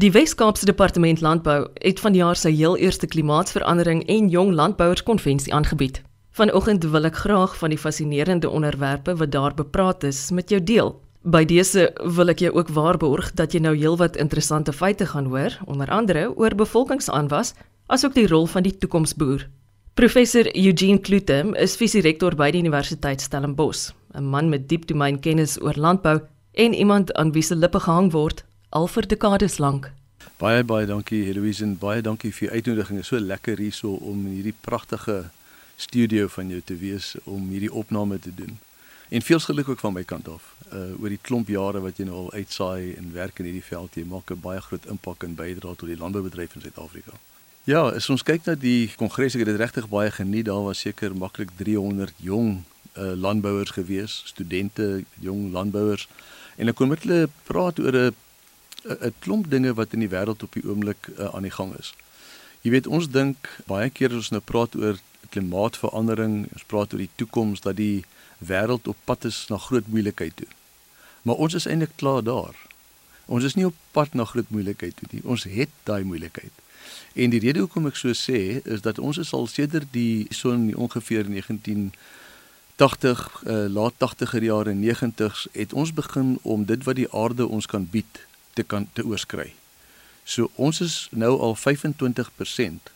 Die Wes-Kaapse Departement Landbou het vanjaar sy heel eerste klimaatsverandering en jong landbouers konvensie aangebied. Vanoggend wil ek graag van die fascinerende onderwerpe wat daar bepraat is met jou deel. By dese wil ek jou ook waarborg dat jy nou heelwat interessante feite gaan hoor, onder andere oor bevolkingsaanwas, asook die rol van die toekomsboer. Professor Eugene Klute is visierektor by die Universiteit Stellenbosch, 'n man met diep domeinkennis oor landbou en iemand aan wie se lippe gehang word al vir dekades lank. Baie baie dankie Heloise en baie dankie vir die uitnodiging. Dit is so lekker hierso om hierdie pragtige studio van jou te wees om hierdie opname te doen. En veel geluk ook van my kant af. Uh oor die klomp jare wat jy nou al uitsaai en werk in hierdie veld, jy maak 'n baie groot impak en bydra tot die landboubedryf in Suid-Afrika. Ja, as ons kyk na die kongres, ek het dit regtig baie geniet. Daar was seker maklik 300 jong uh landbouers gewees, studente, jong landbouers. En ek kon met hulle praat oor 'n 'n klomp dinge wat in die wêreld op die oomblik uh, aan die gang is. Jy weet, ons dink baie keer as ons nou praat oor klimaatsverandering, ons praat oor die toekoms dat die wêreld op pad is na groot moeilikheid toe. Maar ons is eintlik klaar daar. Ons is nie op pad na groot moeilikheid toe nie. Ons het daai moeilikheid. En die rede hoekom ek so sê is dat ons is al sedert die so in ongeveer 1980 uh, laat 80er jare 90s het ons begin om dit wat die aarde ons kan bied te kan te oorskry. So ons is nou al 25%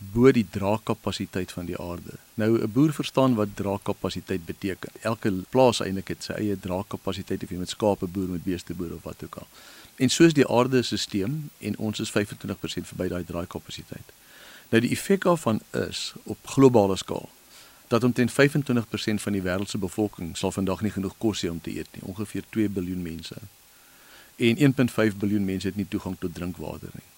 bo die draagkapasiteit van die aarde. Nou 'n boer verstaan wat draagkapasiteit beteken. Elke plaas eintlik het sy eie draagkapasiteit of jy met skape boer, met beeste boer of wat ook al. En soos die aarde stelsel en ons is 25% verby daai draagkapasiteit. Nou die effek daarvan is op globale skaal dat omtrent 25% van die wêreld se bevolking sal vandag nie genoeg kos hê om te eet nie, ongeveer 2 miljard mense. En 1.5 miljard mense het nie toegang tot drinkwater nie.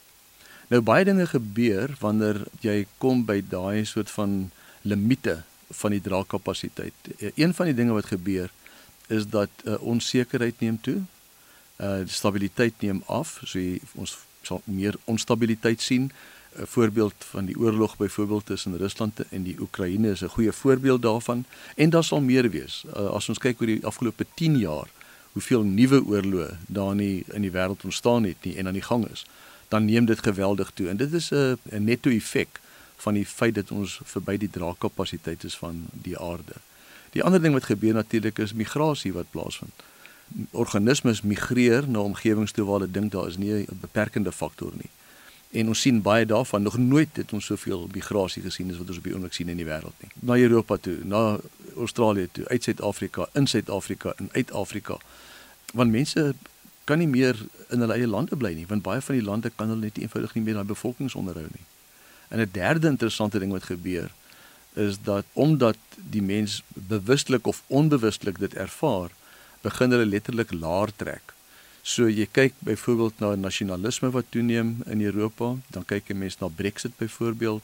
Nou baie dinge gebeur wanneer jy kom by daai soort van limite van die draagkapasiteit. Eh, een van die dinge wat gebeur is dat uh, onsekerheid neem toe. Uh stabiliteit neem af. So jy, ons sal meer onstabiliteit sien. 'n Voorbeeld van die oorlog byvoorbeeld tussen Rusland en die Oekraïne is 'n goeie voorbeeld daarvan en daar sal meer wees. Uh, as ons kyk oor die afgelope 10 jaar hoeveel nuwe oorloë daar nie in die wêreld ontstaan het nie en aan die gang is dan neem dit geweldig toe en dit is 'n 'n netto effek van die feit dat ons verby die draagkapasiteit is van die aarde. Die ander ding wat gebeur natuurlik is migrasie wat plaasvind. Organismes migreer na omgewings toe waar hulle dink daar is nie 'n beperkende faktor nie. En ons sien baie daarvan nog nooit het ons soveel migrasie gesien as wat ons op die oomblik sien in die wêreld nie. Na Europa toe, na Australië toe, uit Suid-Afrika, in Suid-Afrika en uit Afrika. Want mense kan nie meer in hulle eie lande bly nie want baie van die lande kan hulle net eenvoudig nie meer daai bevolkingsonderhou nie. En 'n derde interessante ding wat gebeur is dat omdat die mens bewustelik of onbewustelik dit ervaar, begin hulle letterlik laer trek. So jy kyk byvoorbeeld na nasionalisme wat toeneem in Europa, dan kyk jy mens na Brexit byvoorbeeld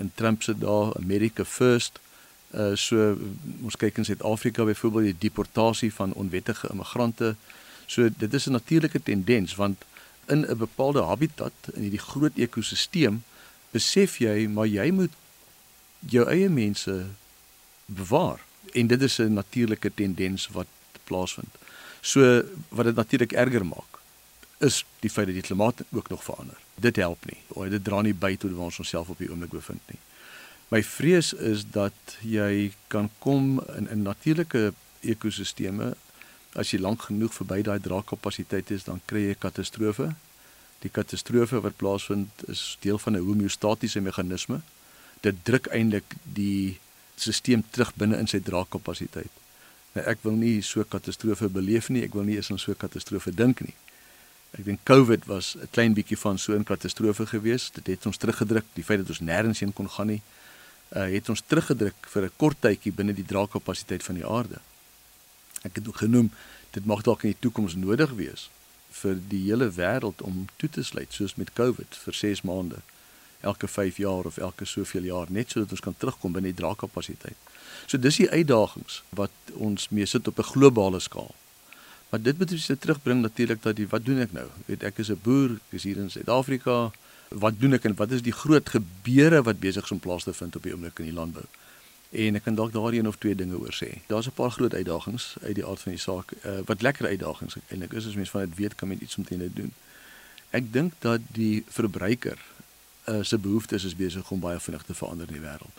in Trump se dae America First. Uh so ons kyk in Suid-Afrika byvoorbeeld die deportasie van onwettige immigrante So dit is 'n natuurlike tendens want in 'n bepaalde habitat in hierdie groot ekosisteem besef jy maar jy moet jou eie mense bewaar en dit is 'n natuurlike tendens wat plaasvind. So wat dit natuurlik erger maak is die feit dat die klimaat ook nog verander. Dit help nie. O, dit dra nie by tot waar ons onsself op die oomblik bevind nie. My vrees is dat jy kan kom in 'n natuurlike ekosisteme as jy lank genoeg verby daai draagkapasiteit is, dan kry jy katastrofe. Die katastrofe wat plaasvind is deel van 'n homeostatiese meganisme. Dit druk eintlik die stelsel terug binne in sy draagkapasiteit. Nou ek wil nie so katastrofe beleef nie, ek wil nie eens aan so katastrofe dink nie. Ek dink COVID was 'n klein bietjie van so 'n katastrofe geweest. Dit het ons teruggedruk, die feit dat ons nêrens heen kon gaan nie, uh, het ons teruggedruk vir 'n kort tydjie binne die draagkapasiteit van die aarde. Ek het genoem dit mag dalk in die toekoms nodig wees vir die hele wêreld om toe te sluit soos met COVID vir 6 maande elke 5 jaar of elke soveel jaar net sodat ons kan terugkom binne die draagkapasiteit. So dis die uitdagings wat ons mee sit op 'n globale skaal. Maar dit moet ons net terugbring natuurlik dat die wat doen ek nou? Weet ek is 'n boer, ek is hier in Suid-Afrika. Wat doen ek en wat is die groot gebeure wat besig is om plaas te vind op die oomblik in die landbou? En ek kan dalk daar een of twee dinge oor sê. Daar's 'n paar groot uitdagings uit die aard van die saak. Uh, wat lekker uitdagings eintlik is as mens van dit weet kan met iets omtrent dit doen. Ek dink dat die verbruiker uh, se behoeftes is besig om baie vinnig te verander in die wêreld.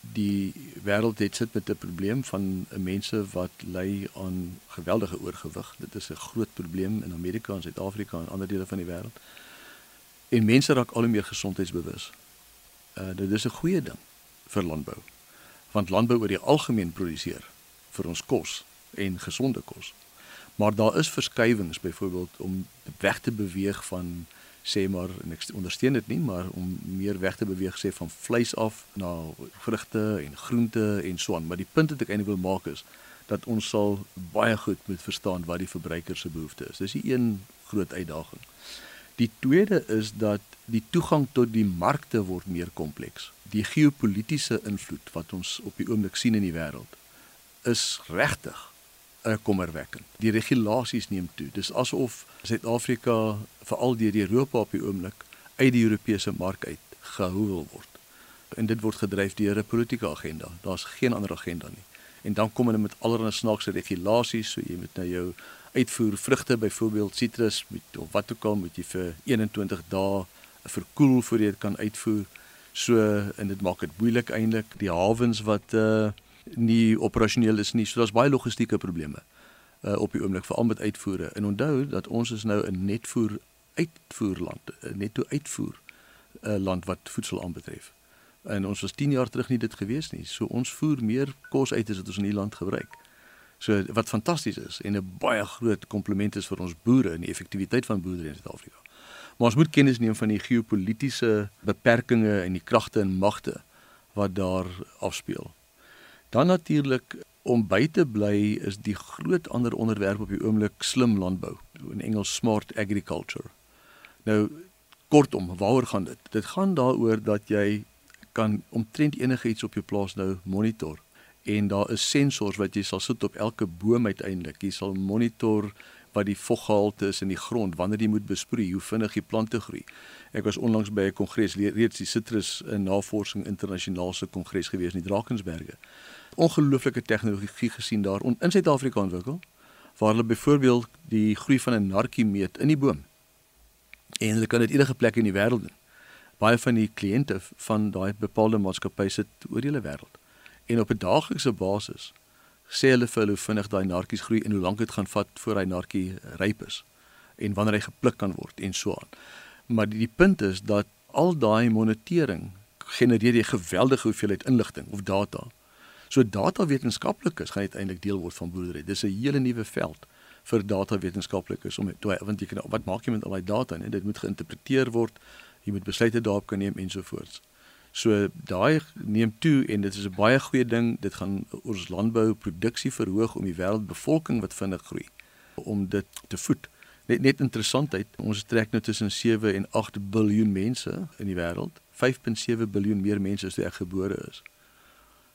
Die wêreld het sit met 'n probleem van mense wat ly aan geweldige oorgewig. Dit is 'n groot probleem in Amerika en Suid-Afrika en ander dele van die wêreld. En mense raak al hoe meer gesondheidsbewus. Uh dit is 'n goeie ding vir landbou. Want landbou oor die algemeen produseer vir ons kos en gesonde kos. Maar daar is verskywings byvoorbeeld om weg te beweeg van sê maar en ek ondersteun dit nie maar om meer weg te beweeg sê van vleis af na vrugte en groente en so aan. Maar die punt wat ek eintlik wil maak is dat ons sal baie goed moet verstaan wat die verbruiker se behoefte is. Dis die een groot uitdaging. Die tweede is dat die toegang tot die markte word meer kompleks. Die geopolitiese invloed wat ons op die oomblik sien in die wêreld is regtig uh, kommerwekkend. Die regulasies neem toe. Dis asof Suid-Afrika veral deur Europa op die oomblik uit die Europese mark uit gehoewel word. En dit word gedryf deur 'n politieke agenda. Daar's geen ander agenda nie. En dan kom hulle met allerlei snaakse regulasies, so jy moet nou jou uitvoer vrugte byvoorbeeld sitrus met of wat ook al moet jy vir 21 dae verkoel voor jy dit kan uitvoer. So en dit maak dit moeilik eintlik die hawens wat uh nie operasioneel is nie. So daar's baie logistieke probleme uh op die oomblik veral met uitvoere. En onthou dat ons is nou 'n netvoer uitvoerland, 'n netto uitvoer uh land wat voedsel aanbetref. En ons was 10 jaar terug nie dit gewees nie. So ons voer meer kos uit as wat ons in hierdie land gebruik. So wat fantasties is en 'n baie groot kompliment is vir ons boere en die effektiwiteit van boerdery in Suid-Afrika. Maar ons moet kennis neem van die geopolitiese beperkings en die kragte en magte wat daar afspeel. Dan natuurlik om by te bly is die groot ander onderwerp op die oomblik slim landbou, in Engels smart agriculture. Nou kortom, waaroor gaan dit? Dit gaan daaroor dat jy kan omtrent enigiets op jou plaas nou monitor en daar is sensors wat jy sal sit op elke boom uiteindelik. Jy sal monitor wat die voggehalte is in die grond, wanneer jy moet besproei, hoe vinnig die plante groei. Ek was onlangs by 'n kongres reeds die Citrus Navorsing Internasionale Kongres gewees in die Drakensberge ongelooflike tegnologie gesien daar in Suid-Afrika ontwikkel waar hulle byvoorbeeld die groei van 'n narkie meet in die boom. En hulle kan dit enige plek in die wêreld doen. Baie van die kliënte van daai bepaalde maatskappye sit oor die hele wêreld. En op 'n daaglikse basis sê hulle vir hulle hoe vinnig daai narkies groei en hoe lank dit gaan vat voor hy narkie ryp is en wanneer hy gepluk kan word en so aan. Maar die, die punt is dat al daai monitering genereer jy geweldige hoeveelheid inligting of data So datawetenskaplikes gaan uiteindelik deel word van boerdery. Dis 'n hele nuwe veld vir datawetenskaplikes om toe want jy kan wat maak jy met al daai data en dit moet geïnterpreteer word. Jy moet besluite daarop kan neem ensovoorts. So daai neem toe en dit is 'n baie goeie ding. Dit gaan ons landbouproduksie verhoog om die wêreldbevolking wat vinnig groei om dit te voed. Net net interessantheid, ons trek nou tussen 7 en 8 miljard mense in die wêreld. 5.7 miljard meer mense as toe ek gebore is.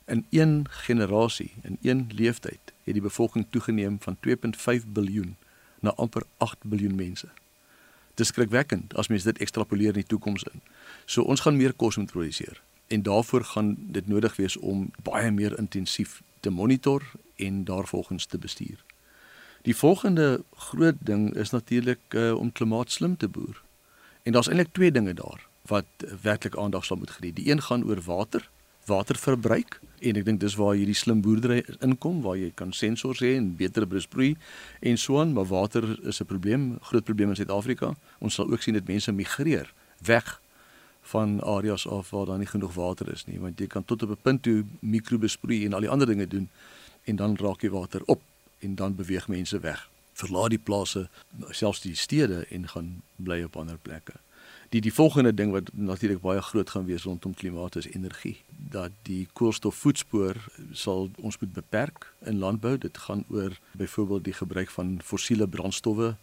In een generasie, in een leeftyd, het die bevolking toegeneem van 2.5 miljard na amper 8 miljard mense. Dit is skrikwekkend as mens dit ekstrapoleer in die toekoms in. So ons gaan meer kos moet produseer en daarvoor gaan dit nodig wees om baie meer intensief te monitor en daarvolgens te bestuur. Die volgende groot ding is natuurlik uh, om klimaatslim te boer. En daar's eintlik twee dinge daar wat werklik aandag sal moet geniet. Die een gaan oor water waterverbruik. En ek dink dis waar hierdie slim boerdery inkom waar jy kan sensors hê en beter besproei en so aan. Maar water is 'n probleem groot probleem in Suid-Afrika. Ons sal ook sien dat mense migreer weg van areas af waar daar nie genoeg water is nie. Want jy kan tot op 'n punt toe mikrobesproei en al die ander dinge doen en dan raak jy water op en dan beweeg mense weg verlaat die plase selfs die stede en gaan bly op ander plekke die die volgende ding wat natuurlik baie groot gaan wees rondom klimaat is energie. Dat die koolstofvoetspoor sal ons moet beperk in landbou. Dit gaan oor byvoorbeeld die gebruik van fossiele brandstowwe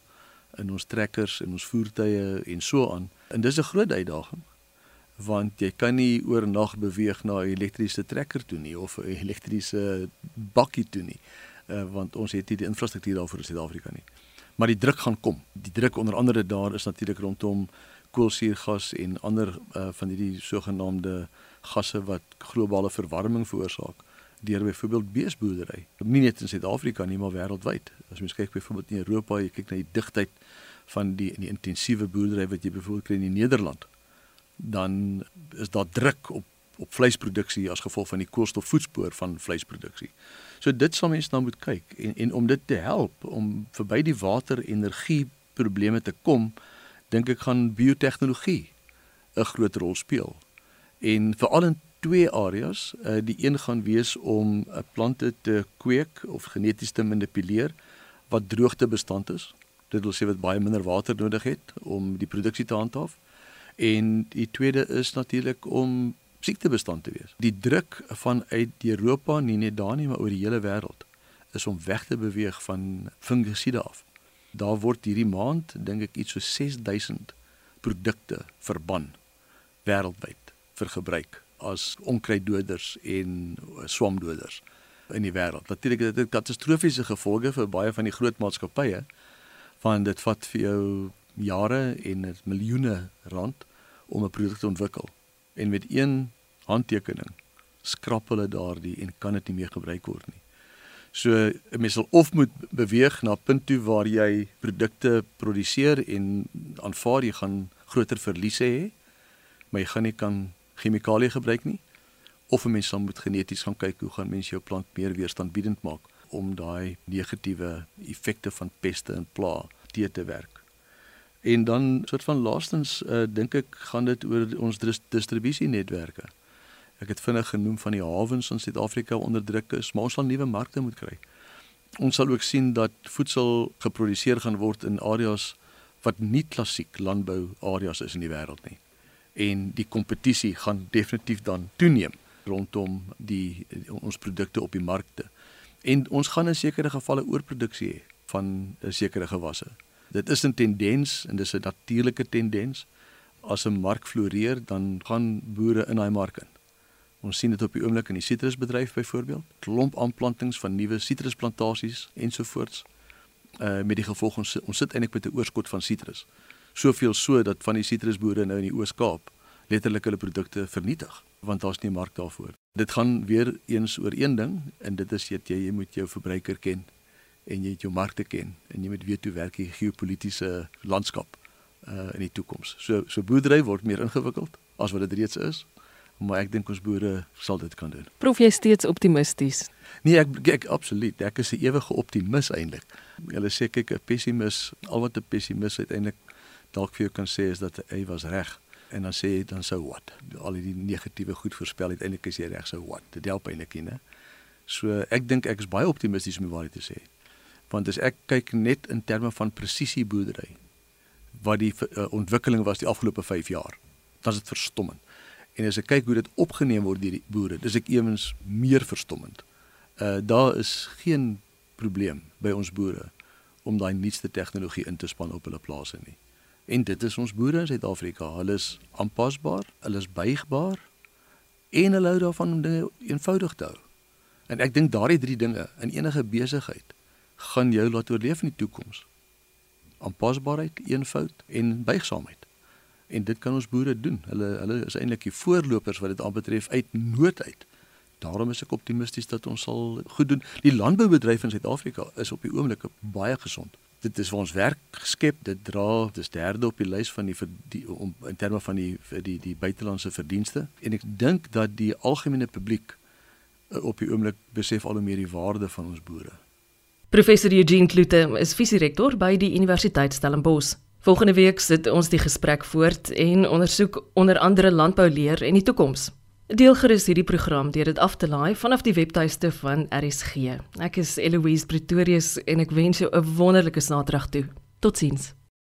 in ons trekkers en ons voertuie en so aan. En dis 'n groot uitdaging want jy kan nie oornag beweeg na 'n elektriese trekker toe nie of 'n elektriese bakkie toe nie. Uh, want ons het nie die infrastruktuur daarvoor in Suid-Afrika nie. Maar die druk gaan kom. Die druk onder andere daar is natuurlik rondom koolsuurgas en ander uh, van hierdie sogenaamde gasse wat globale verwarming veroorsaak deur byvoorbeeld beesboerdery. Nie net in Suid-Afrika nie, maar wêreldwyd. As mens kyk byvoorbeeld in Europa, jy kyk na die digtheid van die die intensiewe boerdery wat jy byvoorbeeld kry in Nederland, dan is daar druk op op vleisproduksie as gevolg van die koolstofvoetspoor van vleisproduksie. So dit sal mense nou moet kyk en en om dit te help om verby die water-energie probleme te kom, dink ek gaan biotehnologie 'n groot rol speel. En veral in twee areas, uh, die een gaan wees om 'n uh, plante te kweek of geneties te manipuleer wat droogtebestand is. Dit wil sê wat baie minder water nodig het om die produksie te handhaaf. En die tweede is natuurlik om siektebestand te wees. Die druk vanuit Europa, nie net daar nie, maar oor die hele wêreld is om weg te beweeg van fungisiede af. Daar word hierdie maand dink ek iets so 6000 produkte verban wêreldwyd vir gebruik as onkruiddoders en swamdoders in die wêreld. Natuurlik het dit katastrofiese gevolge vir baie van die groot maatskappye want dit vat vir jou jare en miljoene rand om 'n produk te ontwikkel. En met een handtekening skrap hulle daardie en kan dit nie meer gebruik word nie. So 'n mens sal of moet beweeg na 'n punt toe waar jy produkte produseer en aanvaar jy gaan groter verliese hê, maar jy gaan nie kan chemikalieë gebruik nie of 'n mens sal moet geneties gaan kyk hoe gaan mense jou plant meer weerstandbiedend maak om daai negatiewe effekte van peste en pla te te werk. En dan soort van laastens uh, dink ek gaan dit oor ons distribusienetwerke. Ek het vinnig genoem van die hawens in Suid-Afrika onder druk is, maar ons sal nuwe markte moet kry. Ons sal ook sien dat voedsel geproduseer gaan word in areas wat nie klassiek landbou areas is in die wêreld nie en die kompetisie gaan definitief dan toeneem rondom die ons produkte op die markte. En ons gaan in sekere gevalle oorproduksie hê van 'n sekere gewasse. Dit is 'n tendens en dis 'n natuurlike tendens. As 'n mark floreer, dan gaan boere in daai mark in. Ons sien dit op die oomblik in die sitrusbedryf byvoorbeeld, klomp aanplantings van nuwe sitrusplantasies ensovoorts. Uh met die gevolg ons ons sit eintlik met 'n oorskot van sitrus soveel so dat van die sitrusboere nou in die Oos-Kaap letterlik hulle produkte vernietig want daar's nie 'n mark daarvoor. Dit gaan weer eens oor een ding en dit is jy jy moet jou verbruiker ken en jy het jou markte ken en jy moet weet hoe werk die geopolitiese landskap uh in die toekoms. So so boerdery word meer ingewikkeld as wat dit reeds is. Maar ek dink ons boere sal dit kan doen. Proef jy steeds optimisties? Nee, ek ek absoluut. Ek is 'n ewige optimis eintlik. Hulle sê kyk 'n pessimis, al wat 'n pessimis uiteindelik dalk vir jou kan sê is dat hy was reg en dan sê jy dan sou wat al die negatiewe goed voorspel uiteindelik is jy reg sou wat dit help eintlik nie so ek dink ek is baie optimisties om waarheid te sê want as ek kyk net in terme van presisie boerdery wat die uh, ontwikkeling was die afgelope 5 jaar dan is dit verstommend en as ek kyk hoe dit opgeneem word deur die boere dis ek ewens meer verstommend uh, daar is geen probleem by ons boere om daai nuutste tegnologie in te span op hulle plase nie En dit is ons boere in Suid-Afrika. Hulle is aanpasbaar, hulle is buigbaar en hulle hou daarvan om dinge eenvoudig te hou. En ek dink daardie drie dinge in enige besigheid gaan jou laat oorleef in die toekoms. Aanpasbaarheid, eenvoud en buigsaamheid. En dit kan ons boere doen. Hulle hulle is eintlik die voorlopers wat dit aanbetref uit nood uit. Daarom is ek optimisties dat ons sal goed doen. Die landboubedryf in Suid-Afrika is op die oomblik baie gesond dit is vir ons werk geskep dit dra dis derde op die lys van die, die om in terme van die die die buitelandse verdienste en ek dink dat die algemene publiek uh, op die oomblik besef al hoe meer die waarde van ons boere Professor Eugene Klute is visierektor by die Universiteit Stellenbosch Volgende week sit ons die gesprek voort en ondersoek onder andere landbouleer en die toekoms Deel gerus hierdie program deur dit af te laai vanaf die webtuiste van RSG. Ek is Eloise Pretorius en ek wens jou 'n wonderlike Saterdag toe. Totsiens.